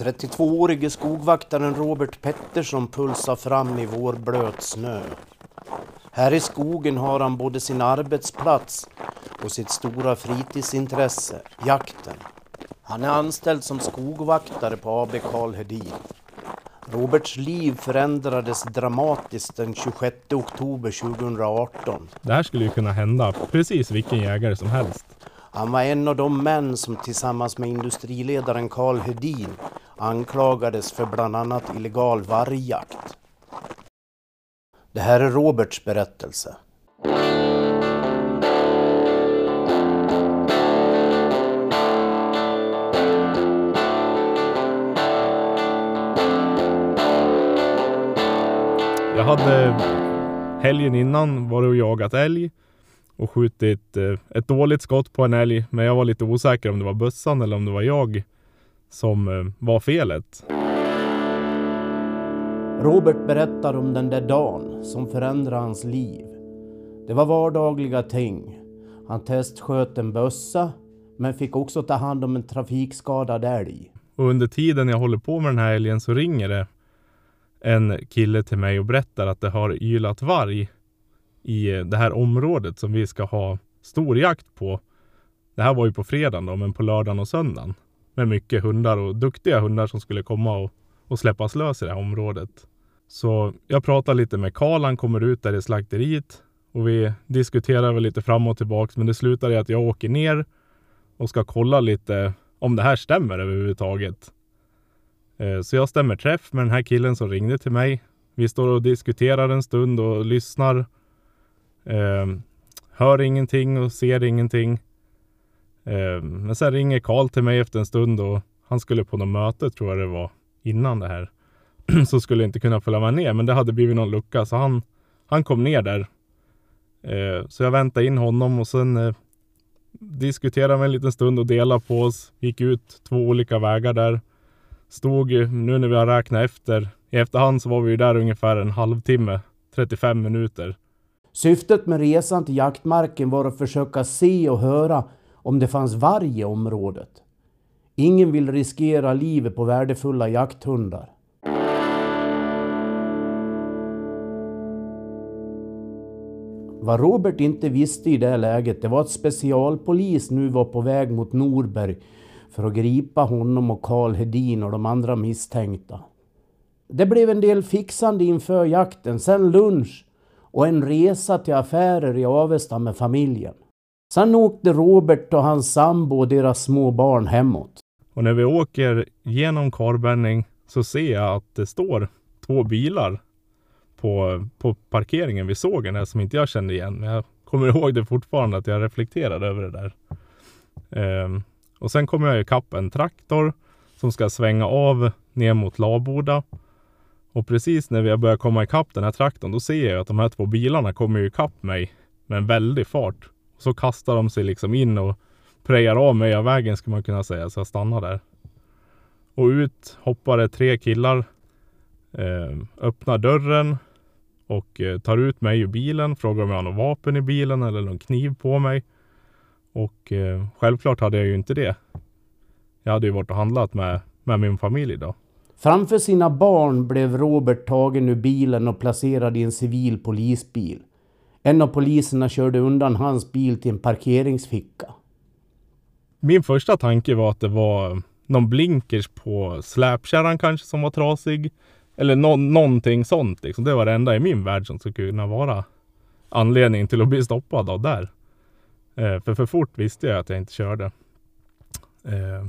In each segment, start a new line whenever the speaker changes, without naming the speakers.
32-årige skogvaktaren Robert Pettersson pulsar fram i vårblöt snö. Här i skogen har han både sin arbetsplats och sitt stora fritidsintresse, jakten. Han är anställd som skogvaktare på AB Karl Hedin. Roberts liv förändrades dramatiskt den 26 oktober 2018.
Det här skulle ju kunna hända precis vilken jägare som helst.
Han var en av de män som tillsammans med industriledaren Karl Hedin anklagades för bland annat illegal vargjakt. Det här är Roberts berättelse.
Jag hade helgen innan varit och jagat älg och skjutit eh, ett dåligt skott på en älg. Men jag var lite osäker om det var bössan eller om det var jag som eh, var felet.
Robert berättar om den där dagen som förändrade hans liv. Det var vardagliga ting. Han testsköt en bössa men fick också ta hand om en trafikskadad älg.
Och under tiden jag håller på med den här älgen så ringer det en kille till mig och berättar att det har ylat varg i det här området som vi ska ha storjakt på. Det här var ju på fredagen då, men på lördagen och söndagen. Med mycket hundar och duktiga hundar som skulle komma och, och släppas lös i det här området. Så jag pratar lite med Karl, han kommer ut där i slakteriet och vi diskuterar väl lite fram och tillbaks. Men det slutar i att jag åker ner och ska kolla lite om det här stämmer överhuvudtaget. Eh, så jag stämmer träff med den här killen som ringde till mig. Vi står och diskuterar en stund och lyssnar. Eh, hör ingenting och ser ingenting. Eh, men sen ringer Karl till mig efter en stund och han skulle på något möte tror jag det var innan det här. så skulle inte kunna följa med ner men det hade blivit någon lucka så han, han kom ner där. Eh, så jag väntade in honom och sen eh, diskuterade vi en liten stund och delade på oss. Gick ut två olika vägar där stod nu när vi har räknat efter, i efterhand så var vi ju där ungefär en halvtimme, 35 minuter.
Syftet med resan till jaktmarken var att försöka se och höra om det fanns varg i området. Ingen vill riskera livet på värdefulla jakthundar. Vad Robert inte visste i det läget det var att specialpolis nu var på väg mot Norberg för att gripa honom och Karl Hedin och de andra misstänkta. Det blev en del fixande inför jakten, sen lunch och en resa till affärer i Avesta med familjen. Sen åkte Robert och hans sambo och deras små barn hemåt.
Och när vi åker genom Karlbänning så ser jag att det står två bilar på, på parkeringen vid sågen här som inte jag kände igen. Men jag kommer ihåg det fortfarande att jag reflekterade över det där. Ehm, och sen kommer jag ikapp en traktor som ska svänga av ner mot Laboda. Och precis när vi har börjat komma ikapp den här traktorn, då ser jag att de här två bilarna kommer ikapp mig med en väldig fart. Så kastar de sig liksom in och prejar av mig av vägen skulle man kunna säga, så jag stannar där. Och ut hoppar tre killar, eh, öppnar dörren och eh, tar ut mig ur bilen, frågar om jag har något vapen i bilen eller någon kniv på mig. Och eh, självklart hade jag ju inte det. Jag hade ju varit och handlat med, med min familj då.
Framför sina barn blev Robert tagen ur bilen och placerad i en civil polisbil. En av poliserna körde undan hans bil till en parkeringsficka.
Min första tanke var att det var någon blinkers på släpkärran kanske som var trasig. Eller no någonting sånt liksom. Det var det enda i min värld som skulle kunna vara anledningen till att bli stoppad av där. Eh, för för fort visste jag att jag inte körde. Eh,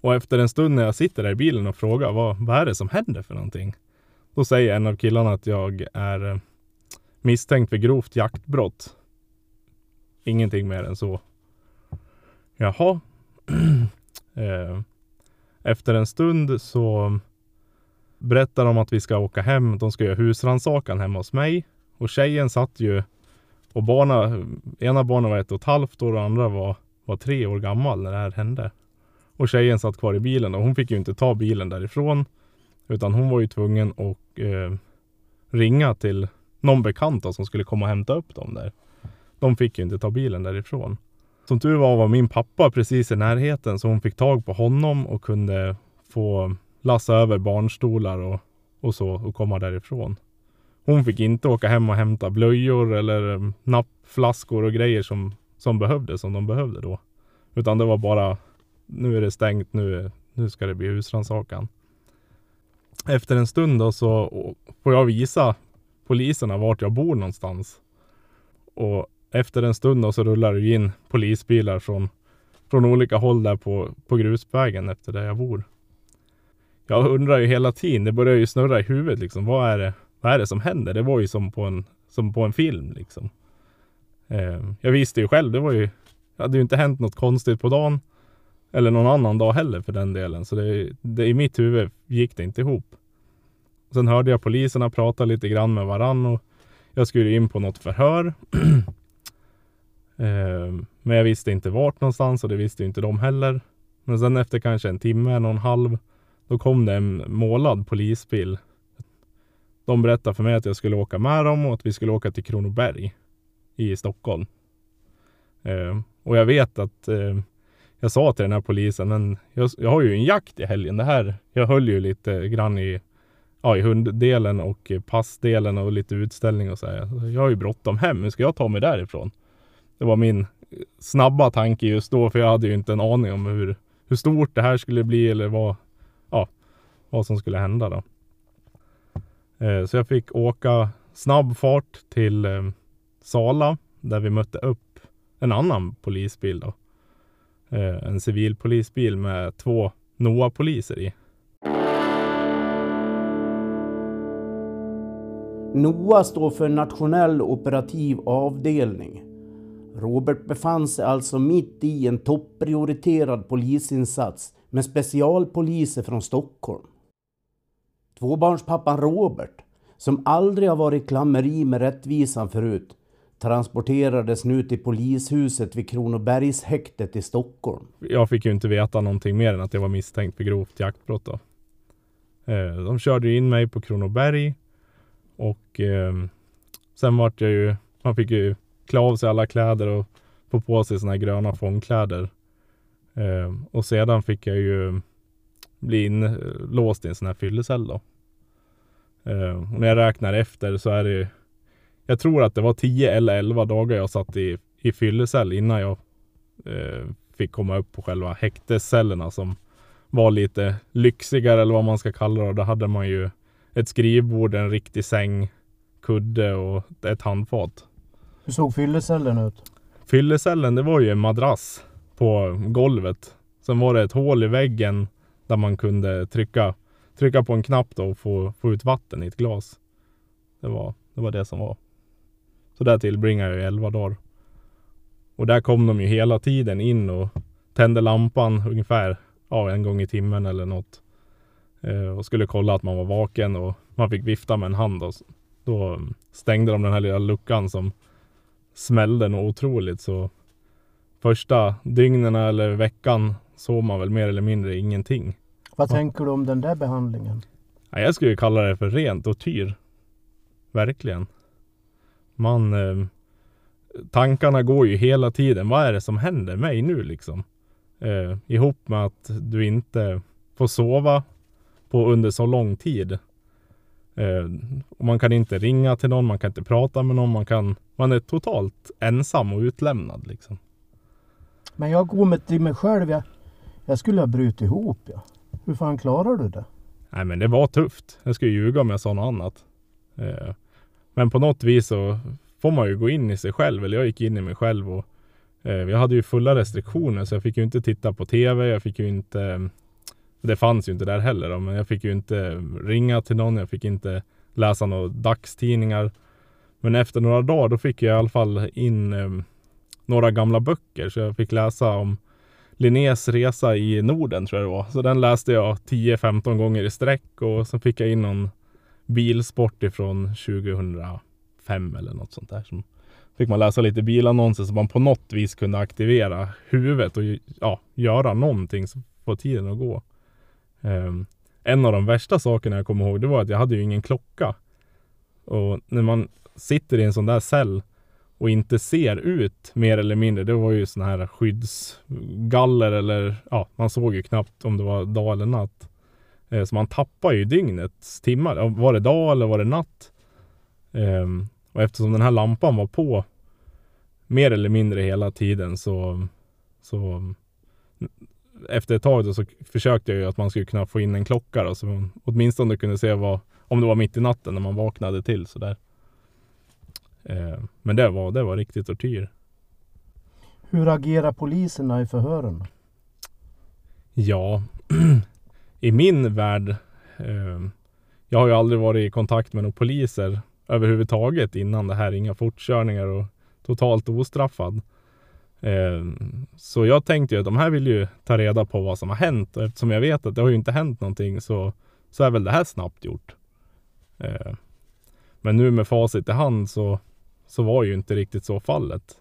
och efter en stund när jag sitter där i bilen och frågar vad, vad är det som händer för någonting? Då säger en av killarna att jag är eh, misstänkt för grovt jaktbrott. Ingenting mer än så. Jaha. eh, efter en stund så berättar de att vi ska åka hem. De ska göra husrannsakan hemma hos mig. Och tjejen satt ju och barna, ena barnet var ett och ett halvt år och andra var, var tre år gammal när det här hände. Och tjejen satt kvar i bilen och hon fick ju inte ta bilen därifrån. Utan hon var ju tvungen att eh, ringa till någon bekant som skulle komma och hämta upp dem där. De fick ju inte ta bilen därifrån. Som tur var var min pappa precis i närheten så hon fick tag på honom och kunde få lassa över barnstolar och, och så och komma därifrån. Hon fick inte åka hem och hämta blöjor eller mm, nappflaskor och grejer som, som behövdes, som de behövde då. Utan det var bara, nu är det stängt, nu, nu ska det bli husrannsakan. Efter en stund då så får jag visa poliserna vart jag bor någonstans. Och efter en stund då så rullar det in polisbilar från, från olika håll där på, på grusvägen efter där jag bor. Jag undrar ju hela tiden, det börjar ju snurra i huvudet liksom. Vad är det, vad är det som händer? Det var ju som på en, som på en film liksom. Eh, jag visste ju själv, det var ju, det hade ju inte hänt något konstigt på dagen. Eller någon annan dag heller för den delen. Så det, det, i mitt huvud gick det inte ihop. Sen hörde jag poliserna prata lite grann med varann och jag skulle in på något förhör. eh, men jag visste inte vart någonstans och det visste inte de heller. Men sen efter kanske en timme, en och en halv, då kom det en målad polisbil. De berättade för mig att jag skulle åka med dem och att vi skulle åka till Kronoberg i Stockholm. Eh, och jag vet att eh, jag sa till den här polisen, men jag, jag, har ju en jakt i helgen. Det här, jag höll ju lite grann i, ja, i hunddelen och passdelen och lite utställning och så här. Jag har ju bråttom hem. Hur ska jag ta mig därifrån? Det var min snabba tanke just då, för jag hade ju inte en aning om hur, hur stort det här skulle bli eller vad, ja, vad som skulle hända då. Eh, så jag fick åka snabb fart till eh, Sala där vi mötte upp en annan polisbil då. Eh, en civil polisbil med två NOA-poliser i.
NOA står för Nationell operativ avdelning. Robert befann sig alltså mitt i en topprioriterad polisinsats med specialpoliser från Stockholm. Tvåbarnspappan Robert, som aldrig har varit i klammeri med rättvisan förut, transporterades nu till polishuset vid Kronobergshäktet i Stockholm.
Jag fick ju inte veta någonting mer än att jag var misstänkt för grovt jaktbrott. Då. Eh, de körde in mig på Kronoberg och eh, sen vart jag ju, man fick ju klä av sig alla kläder och få på sig såna här gröna fångkläder. Eh, och sedan fick jag ju bli inlåst i en sån här fyllecell då. Ehm, och när jag räknar efter så är det jag tror att det var 10 eller 11 dagar jag satt i, i fyllecell innan jag eh, fick komma upp på själva häktescellerna som var lite lyxigare eller vad man ska kalla det. Då hade man ju ett skrivbord, en riktig säng, kudde och ett handfat.
Hur såg fyllecellen ut?
Fyllecellen, det var ju en madrass på golvet. Sen var det ett hål i väggen där man kunde trycka, trycka på en knapp då och få, få ut vatten i ett glas. Det var, det var det som var. Så där tillbringade jag 11 dagar. Och där kom de ju hela tiden in och tände lampan ungefär ja, en gång i timmen eller något. Eh, och skulle kolla att man var vaken och man fick vifta med en hand. Och då stängde de den här lilla luckan som smällde något otroligt. Så första dygnen eller veckan sov man väl mer eller mindre ingenting.
Vad ja. tänker du om den där behandlingen?
Ja, jag skulle kalla det för rent och tyr. Verkligen. Man... Eh, tankarna går ju hela tiden. Vad är det som händer mig nu liksom? Eh, ihop med att du inte får sova på under så lång tid. Eh, man kan inte ringa till någon, man kan inte prata med någon, man kan... Man är totalt ensam och utlämnad liksom.
Men jag går med till mig själv. Jag, jag skulle ha brutit ihop ja. Hur fan klarar du det?
Nej men det var tufft. Jag skulle ljuga om jag sa något annat. Eh, men på något vis så får man ju gå in i sig själv. Eller jag gick in i mig själv och eh, jag hade ju fulla restriktioner så jag fick ju inte titta på TV. Jag fick ju inte det fanns ju inte där heller då, men jag fick ju inte ringa till någon. Jag fick inte läsa några dagstidningar. Men efter några dagar då fick jag i alla fall in eh, några gamla böcker. Så jag fick läsa om Linnés resa i Norden tror jag det var. Så den läste jag 10-15 gånger i sträck och så fick jag in någon bilsport ifrån 2005 eller något sånt där. Så fick man läsa lite bilannonser så man på något vis kunde aktivera huvudet och ja, göra någonting så få tiden att gå. Um, en av de värsta sakerna jag kommer ihåg det var att jag hade ju ingen klocka. Och när man sitter i en sån där cell och inte ser ut mer eller mindre. Det var ju såna här skyddsgaller eller ja, man såg ju knappt om det var dag eller natt. Ehm, så man tappar ju dygnets timmar. Var det dag eller var det natt? Ehm, och eftersom den här lampan var på mer eller mindre hela tiden så, så efter ett tag då så försökte jag ju att man skulle kunna få in en klocka då, så man åtminstone kunde se vad, om det var mitt i natten när man vaknade till sådär. Eh, men det var, det var riktigt tortyr.
Hur agerar poliserna i förhören?
Ja, i min värld. Eh, jag har ju aldrig varit i kontakt med några poliser överhuvudtaget innan det här. Inga fortkörningar och totalt ostraffad. Eh, så jag tänkte ju att de här vill ju ta reda på vad som har hänt. Och eftersom jag vet att det har ju inte hänt någonting så, så är väl det här snabbt gjort. Eh, men nu med facit i hand så, så var ju inte riktigt så fallet.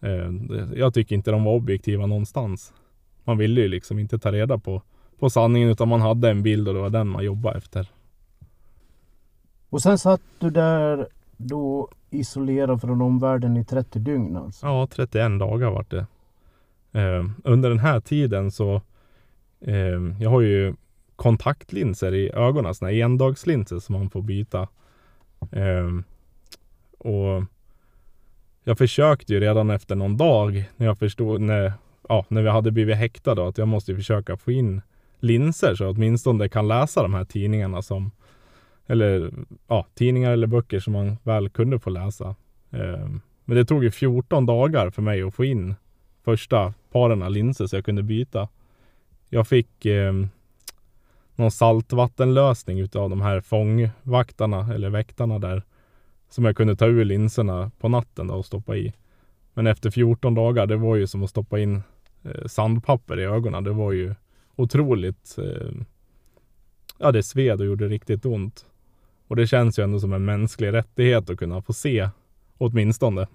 Eh, jag tycker inte de var objektiva någonstans. Man ville ju liksom inte ta reda på, på sanningen utan man hade en bild och det var den man jobbade efter.
Och sen satt du där då isolerad från omvärlden i 30 dygn alltså?
Ja, 31 dagar vart det. Eh, under den här tiden så eh, Jag har ju kontaktlinser i ögonen, sådana endagslinser som man får byta. Eh, och jag försökte ju redan efter någon dag när jag förstod, när, ja, när vi hade blivit häktade, att jag måste försöka få in linser så jag åtminstone kan läsa de här tidningarna som eller ja, tidningar eller böcker som man väl kunde få läsa. Ehm, men det tog ju 14 dagar för mig att få in första paren av linser så jag kunde byta. Jag fick eh, någon saltvattenlösning utav de här fångvaktarna eller väktarna där som jag kunde ta ur linserna på natten då och stoppa i. Men efter 14 dagar, det var ju som att stoppa in eh, sandpapper i ögonen. Det var ju otroligt. Eh, ja, det sved och gjorde riktigt ont. Och det känns ju ändå som en mänsklig rättighet att kunna få se åtminstone.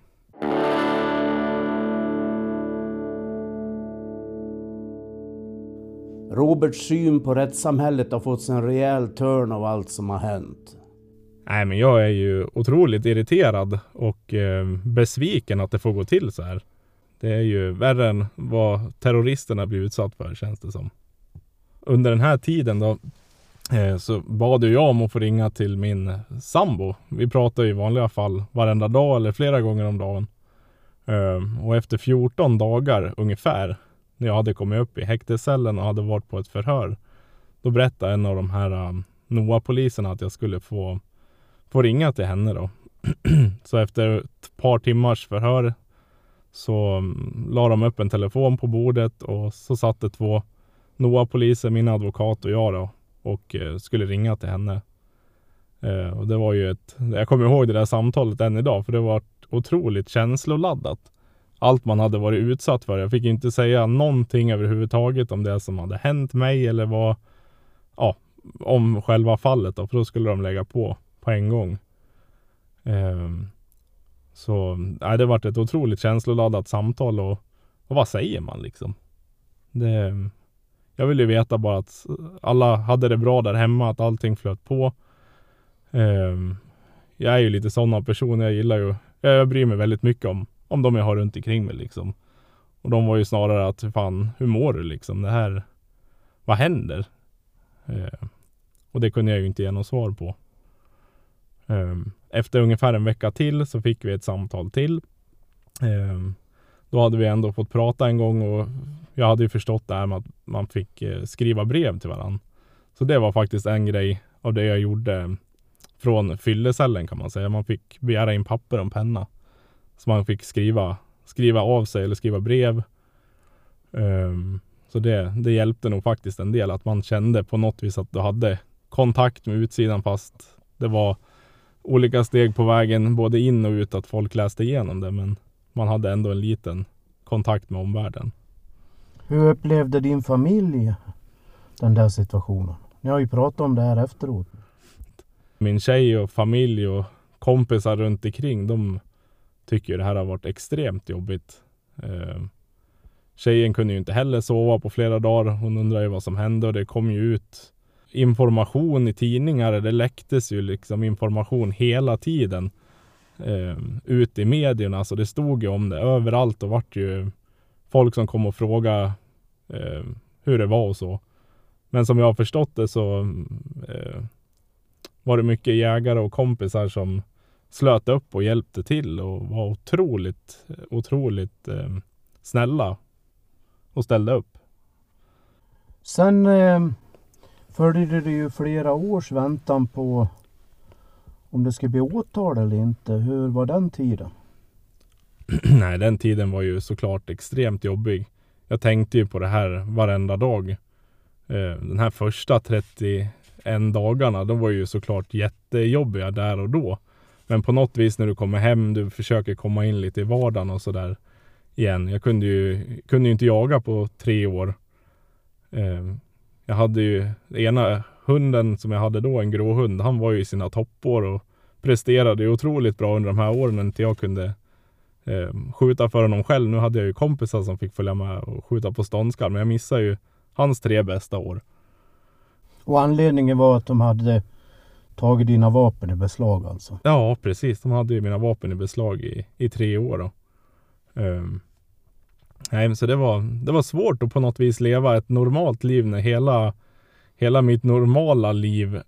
Roberts syn på rättssamhället har fått sig en rejäl törn av allt som har hänt.
Nej, men jag är ju otroligt irriterad och eh, besviken att det får gå till så här. Det är ju värre än vad terroristerna blir utsatt för känns det som. Under den här tiden då Eh, så bad jag om att få ringa till min sambo. Vi pratar i vanliga fall varenda dag eller flera gånger om dagen. Ehm, och efter 14 dagar ungefär, när jag hade kommit upp i häktescellen och hade varit på ett förhör, då berättade en av de här ehm, NOA-poliserna att jag skulle få, få ringa till henne då. så efter ett par timmars förhör så mm, la de upp en telefon på bordet och så satt det två NOA-poliser, min advokat och jag då och eh, skulle ringa till henne. Eh, och det var ju ett, jag kommer ihåg det där samtalet än idag, för det var otroligt känsloladdat. Allt man hade varit utsatt för. Jag fick inte säga någonting överhuvudtaget om det som hade hänt mig eller vad, ja, om själva fallet då, för då skulle de lägga på på en gång. Ehm, så nej, det varit ett otroligt känsloladdat samtal och, och vad säger man liksom? Det, jag ville veta bara att alla hade det bra där hemma, att allting flöt på. Um, jag är ju lite sådana personer. Jag gillar ju, jag bryr mig väldigt mycket om, om de jag har runt omkring mig liksom. Och de var ju snarare att, fan, hur mår du liksom? Det här, vad händer? Uh, och det kunde jag ju inte ge något svar på. Um, efter ungefär en vecka till så fick vi ett samtal till. Då hade vi ändå fått prata en gång och jag hade ju förstått det här med att man fick eh, skriva brev till varandra. Så det var faktiskt en grej av det jag gjorde från fyllecellen kan man säga. Man fick begära in papper och penna. Så man fick skriva, skriva av sig eller skriva brev. Um, så det, det hjälpte nog faktiskt en del att man kände på något vis att du hade kontakt med utsidan fast det var olika steg på vägen både in och ut att folk läste igenom det. Men man hade ändå en liten kontakt med omvärlden.
Hur upplevde din familj den där situationen? Ni har ju pratat om det här efteråt.
Min tjej och familj och kompisar runt omkring de tycker det här har varit extremt jobbigt. Eh, tjejen kunde ju inte heller sova på flera dagar. Hon undrar ju vad som hände och det kom ju ut information i tidningar. Det läcktes ju liksom information hela tiden eh, ut i medierna. Så det stod ju om det överallt och vart ju folk som kom och frågade eh, hur det var och så. Men som jag har förstått det så eh, var det mycket jägare och kompisar som slöt upp och hjälpte till och var otroligt, otroligt eh, snälla och ställde upp.
Sen eh, följde det ju flera års väntan på om det skulle bli åtal eller inte. Hur var den tiden?
Nej, den tiden var ju såklart extremt jobbig. Jag tänkte ju på det här varenda dag. Eh, den här första 31 dagarna, de var ju såklart jättejobbiga där och då. Men på något vis när du kommer hem, du försöker komma in lite i vardagen och sådär igen. Jag kunde ju, kunde ju inte jaga på tre år. Eh, jag hade ju ena hunden som jag hade då, en gråhund, han var ju i sina toppår och presterade ju otroligt bra under de här åren när inte jag kunde eh, skjuta för honom själv. Nu hade jag ju kompisar som fick följa med och skjuta på ståndskall, men jag missade ju hans tre bästa år.
Och anledningen var att de hade tagit dina vapen i beslag alltså?
Ja, precis. De hade ju mina vapen i beslag i, i tre år. Då. Um, nej, så det var, det var svårt att på något vis leva ett normalt liv när hela, hela mitt normala liv eh,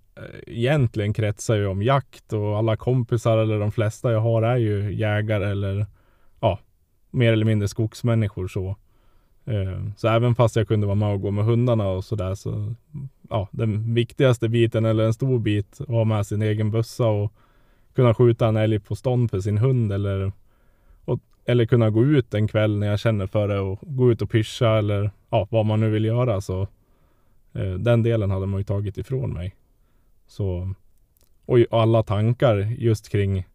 egentligen kretsar ju om jakt och alla kompisar eller de flesta jag har är ju jägare eller mer eller mindre skogsmänniskor så. Eh, så även fast jag kunde vara med och gå med hundarna och sådär så ja, den viktigaste biten eller en stor bit var med sin egen bössa och kunna skjuta en älg på stånd för sin hund eller och, eller kunna gå ut en kväll när jag känner för det och gå ut och pyscha eller ja, vad man nu vill göra så eh, den delen hade man ju tagit ifrån mig. Så och alla tankar just kring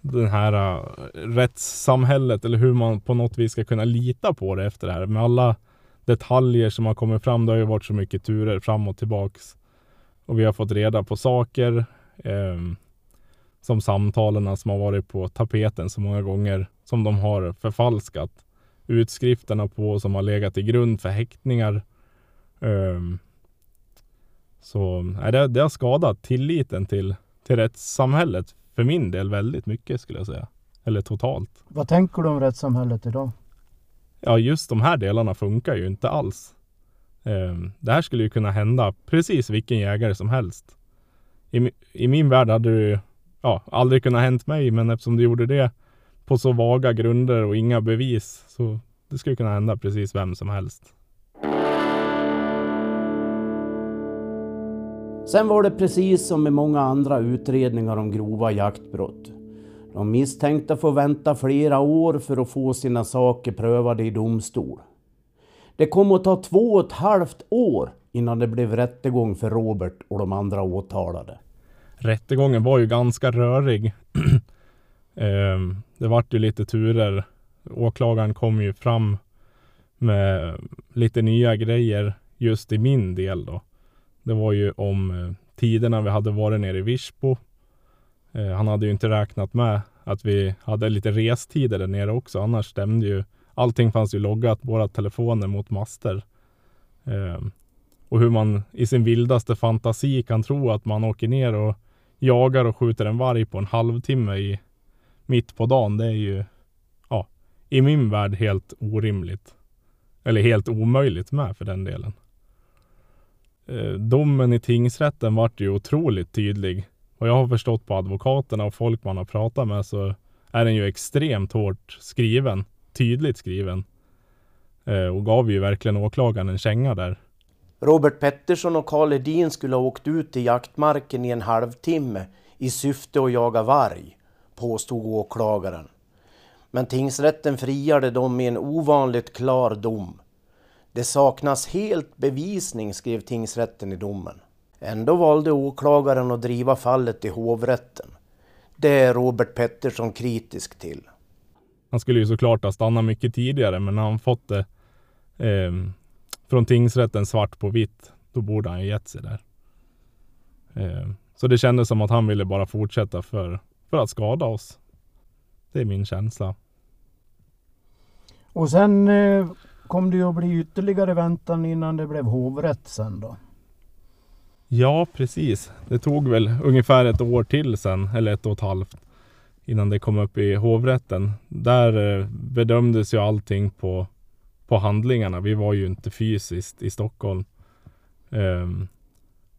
den här uh, rättssamhället eller hur man på något vis ska kunna lita på det efter det här. Med alla detaljer som har kommit fram. Det har ju varit så mycket turer fram och tillbaks. Och vi har fått reda på saker. Eh, som samtalen som har varit på tapeten så många gånger. Som de har förfalskat utskrifterna på som har legat till grund för häktningar. Eh, så nej, det, det har skadat tilliten till, till rättssamhället för min del väldigt mycket skulle jag säga. Eller totalt.
Vad tänker du om rättssamhället idag?
Ja, just de här delarna funkar ju inte alls. Ehm, det här skulle ju kunna hända precis vilken jägare som helst. I, i min värld hade det ja, aldrig kunnat hänt mig, men eftersom det gjorde det på så vaga grunder och inga bevis så det skulle kunna hända precis vem som helst.
Sen var det precis som med många andra utredningar om grova jaktbrott. De misstänkta får vänta flera år för att få sina saker prövade i domstol. Det kom att ta två och ett halvt år innan det blev rättegång för Robert och de andra åtalade.
Rättegången var ju ganska rörig. Ehm, det vart ju lite turer. Åklagaren kom ju fram med lite nya grejer just i min del då. Det var ju om eh, tiderna vi hade varit nere i Virsbo eh, han hade ju inte räknat med att vi hade lite restider där nere också. Annars stämde ju allting fanns ju loggat, våra telefoner mot master. Ehm, och hur man i sin vildaste fantasi kan tro att man åker ner och jagar och skjuter en varg på en halvtimme i, mitt på dagen. Det är ju ja, i min värld helt orimligt. Eller helt omöjligt med för den delen. Eh, domen i tingsrätten vart ju otroligt tydlig. Och jag har förstått på advokaterna och folk man har pratat med så är den ju extremt hårt skriven. Tydligt skriven. Eh, och gav ju verkligen åklagaren en känga där.
Robert Pettersson och Karl Edin skulle ha åkt ut till jaktmarken i en halvtimme i syfte att jaga varg, påstod åklagaren. Men tingsrätten friade dem i en ovanligt klar dom. Det saknas helt bevisning, skrev tingsrätten i domen. Ändå valde åklagaren att driva fallet i hovrätten. Det är Robert Pettersson kritisk till.
Han skulle ju såklart ha stannat mycket tidigare, men när han fått det eh, från tingsrätten svart på vitt, då borde han ju gett sig där. Eh, så det kändes som att han ville bara fortsätta för, för att skada oss. Det är min känsla. Och sen eh, kom det ju att bli ytterligare väntan innan det blev hovrätt sen då? Ja, precis. Det tog väl ungefär ett år till sen, eller ett och ett halvt, innan det kom upp i hovrätten. Där eh, bedömdes ju allting på, på handlingarna. Vi var ju inte fysiskt i Stockholm. Um,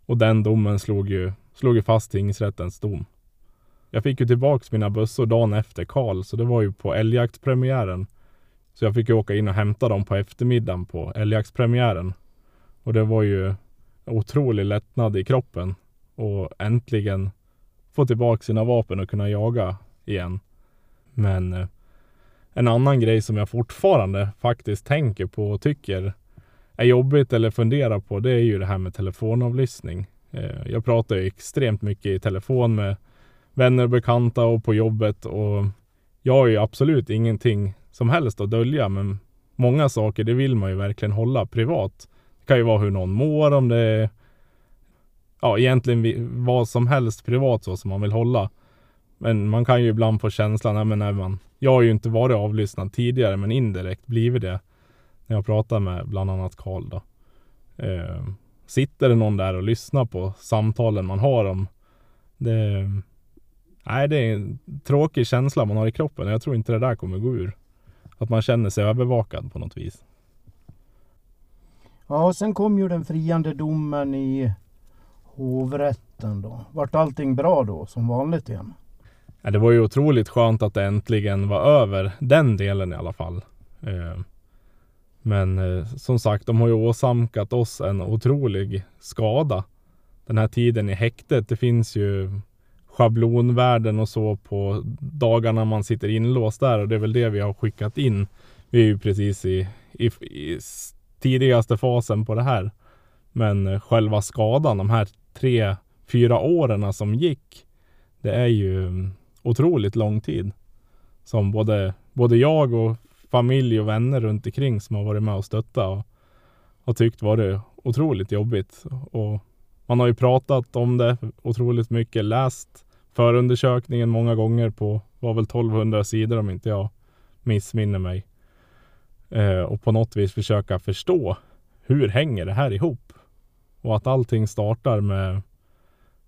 och den domen slog ju, slog ju fast tingsrättens dom. Jag fick ju tillbaks mina bössor dagen efter Karl, så det var ju på älgjaktspremiären. Så jag fick ju åka in och hämta dem på eftermiddagen på älgjaktspremiären. Och det var ju otrolig lättnad i kroppen. Och äntligen få tillbaka sina vapen och kunna jaga igen. Men eh, en annan grej som jag fortfarande faktiskt tänker på och tycker är jobbigt eller funderar på, det är ju det här med telefonavlyssning. Eh, jag pratar ju extremt mycket i telefon med vänner och bekanta och på jobbet och jag har ju absolut ingenting som helst att dölja, men många saker, det vill man ju verkligen hålla privat. Det kan ju vara hur någon mår, om det är ja, egentligen vad som helst privat så som man vill hålla. Men man kan ju ibland få känslan, nej, men nej, man, jag har ju inte varit avlyssnad tidigare, men indirekt blivit det. När jag pratar med bland annat Karl då. Eh, sitter det någon där och lyssnar på samtalen man har om det. Nej, det är en tråkig känsla man har i kroppen. Jag tror inte det där kommer gå ur. Att man känner sig övervakad på något vis.
Ja, och sen kom ju den friande domen i hovrätten då. Vart allting bra då, som vanligt igen?
Ja, det var ju otroligt skönt att det äntligen var över den delen i alla fall. Eh, men eh, som sagt, de har ju åsamkat oss en otrolig skada. Den här tiden i häktet, det finns ju schablonvärden och så på dagarna man sitter inlåst där och det är väl det vi har skickat in. Vi är ju precis i, i, i tidigaste fasen på det här. Men eh, själva skadan, de här tre, fyra åren som gick, det är ju mm, otroligt lång tid. Som både, både jag och familj och vänner runt omkring som har varit med och stöttat och har tyckt varit otroligt jobbigt. Och man har ju pratat om det otroligt mycket, läst förundersökningen många gånger på, var väl 1200 sidor om inte jag missminner mig. Eh, och på något vis försöka förstå hur hänger det här ihop? Och att allting startar med,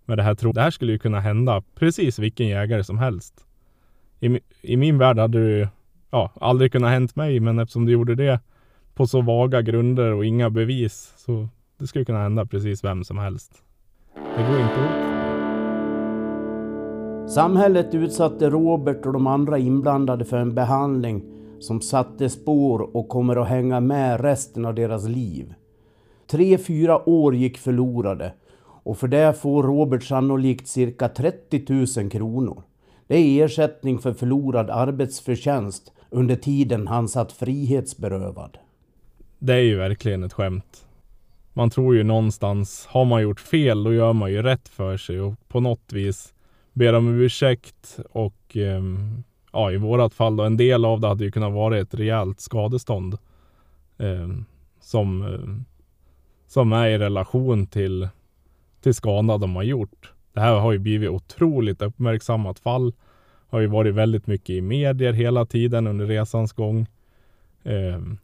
med det här tro. Det här skulle ju kunna hända precis vilken jägare som helst. I, i min värld hade det ja, aldrig kunnat hänt mig, men eftersom det gjorde det på så vaga grunder och inga bevis så det skulle kunna hända precis vem som helst. Det går inte ihop.
Samhället utsatte Robert och de andra inblandade för en behandling som satte spår och kommer att hänga med resten av deras liv. Tre, fyra år gick förlorade och för det får Robert sannolikt cirka 30 000 kronor. Det är ersättning för förlorad arbetsförtjänst under tiden han satt frihetsberövad.
Det är ju verkligen ett skämt. Man tror ju någonstans, har man gjort fel då gör man ju rätt för sig och på något vis ber om ursäkt och eh, ja, i vårat fall då, en del av det hade ju kunnat vara ett rejält skadestånd. Eh, som, eh, som är i relation till, till skadan de har gjort. Det här har ju blivit otroligt uppmärksammat fall. Har ju varit väldigt mycket i medier hela tiden under resans gång. Ehm,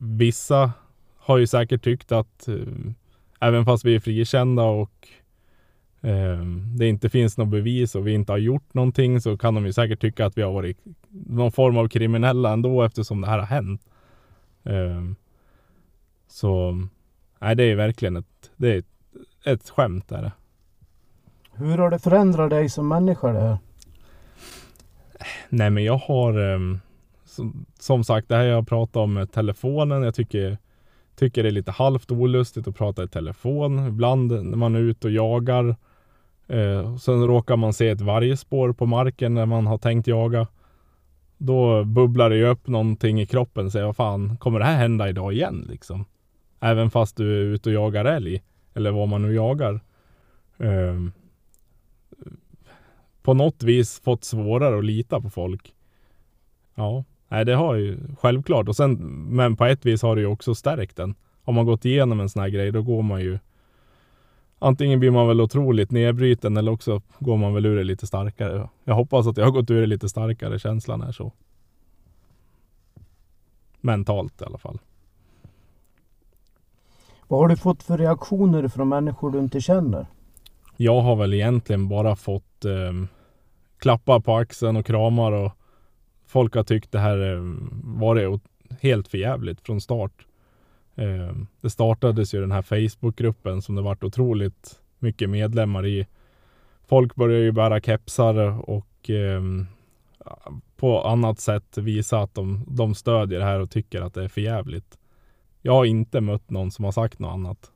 vissa har ju säkert tyckt att ehm, även fast vi är frikända och eh, det inte finns något bevis och vi inte har gjort någonting så kan de ju säkert tycka att vi har varit någon form av kriminella ändå eftersom det här har hänt. Eh, så nej, det är verkligen ett, det är ett, ett skämt. Är det.
Hur har det förändrat dig som människa det här?
Nej, men jag har eh, som, sagt, det här jag pratat om med telefonen. Jag tycker, tycker det är lite halvt olustigt att prata i telefon. Ibland när man är ute och jagar Eh, sen råkar man se ett vargspår på marken när man har tänkt jaga. Då bubblar det ju upp någonting i kroppen. Säger vad fan, kommer det här hända idag igen liksom? Även fast du är ute och jagar älg. Eller vad man nu jagar. Eh, på något vis fått svårare att lita på folk. Ja, nej det har ju självklart. Och sen, men på ett vis har det ju också stärkt den. Har man gått igenom en sån här grej, då går man ju antingen blir man väl otroligt nedbruten eller också går man väl ur det lite starkare. Jag hoppas att jag har gått ur det lite starkare. Känslan är så. Mentalt i alla fall.
Vad har du fått för reaktioner från människor du inte känner?
Jag har väl egentligen bara fått eh, klappar på axeln och kramar och folk har tyckt det här eh, varit helt förjävligt från start. Eh, det startades ju den här Facebookgruppen som det varit otroligt mycket medlemmar i. Folk börjar ju bära kepsar och eh, på annat sätt visa att de, de stödjer det här och tycker att det är för jävligt. Jag har inte mött någon som har sagt något annat.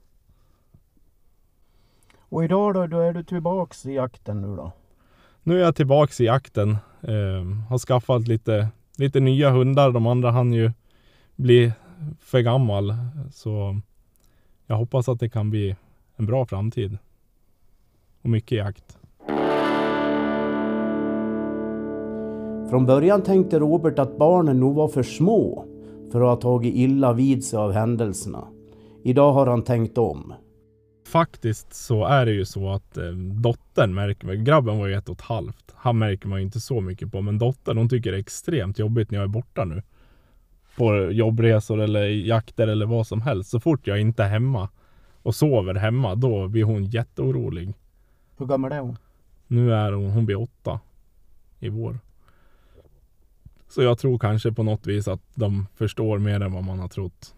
Och idag då, då är du tillbaks i jakten nu då?
Nu är jag tillbaks i jakten. Eh, har skaffat lite, lite nya hundar. De andra hann ju bli för gammal. Så jag hoppas att det kan bli en bra framtid. Och mycket jakt.
Från början tänkte Robert att barnen nog var för små för att ha tagit illa vid sig av händelserna. Idag har han tänkt om.
Faktiskt så är det ju så att eh, dottern märker mig. Grabben var ju ett och ett halvt. Han märker man ju inte så mycket på. Men dottern hon tycker det är extremt jobbigt när jag är borta nu. På jobbresor eller jakter eller vad som helst. Så fort jag inte är hemma och sover hemma då blir hon jätteorolig.
Hur gammal är hon?
Nu är hon, hon blir åtta i vår. Så jag tror kanske på något vis att de förstår mer än vad man har trott.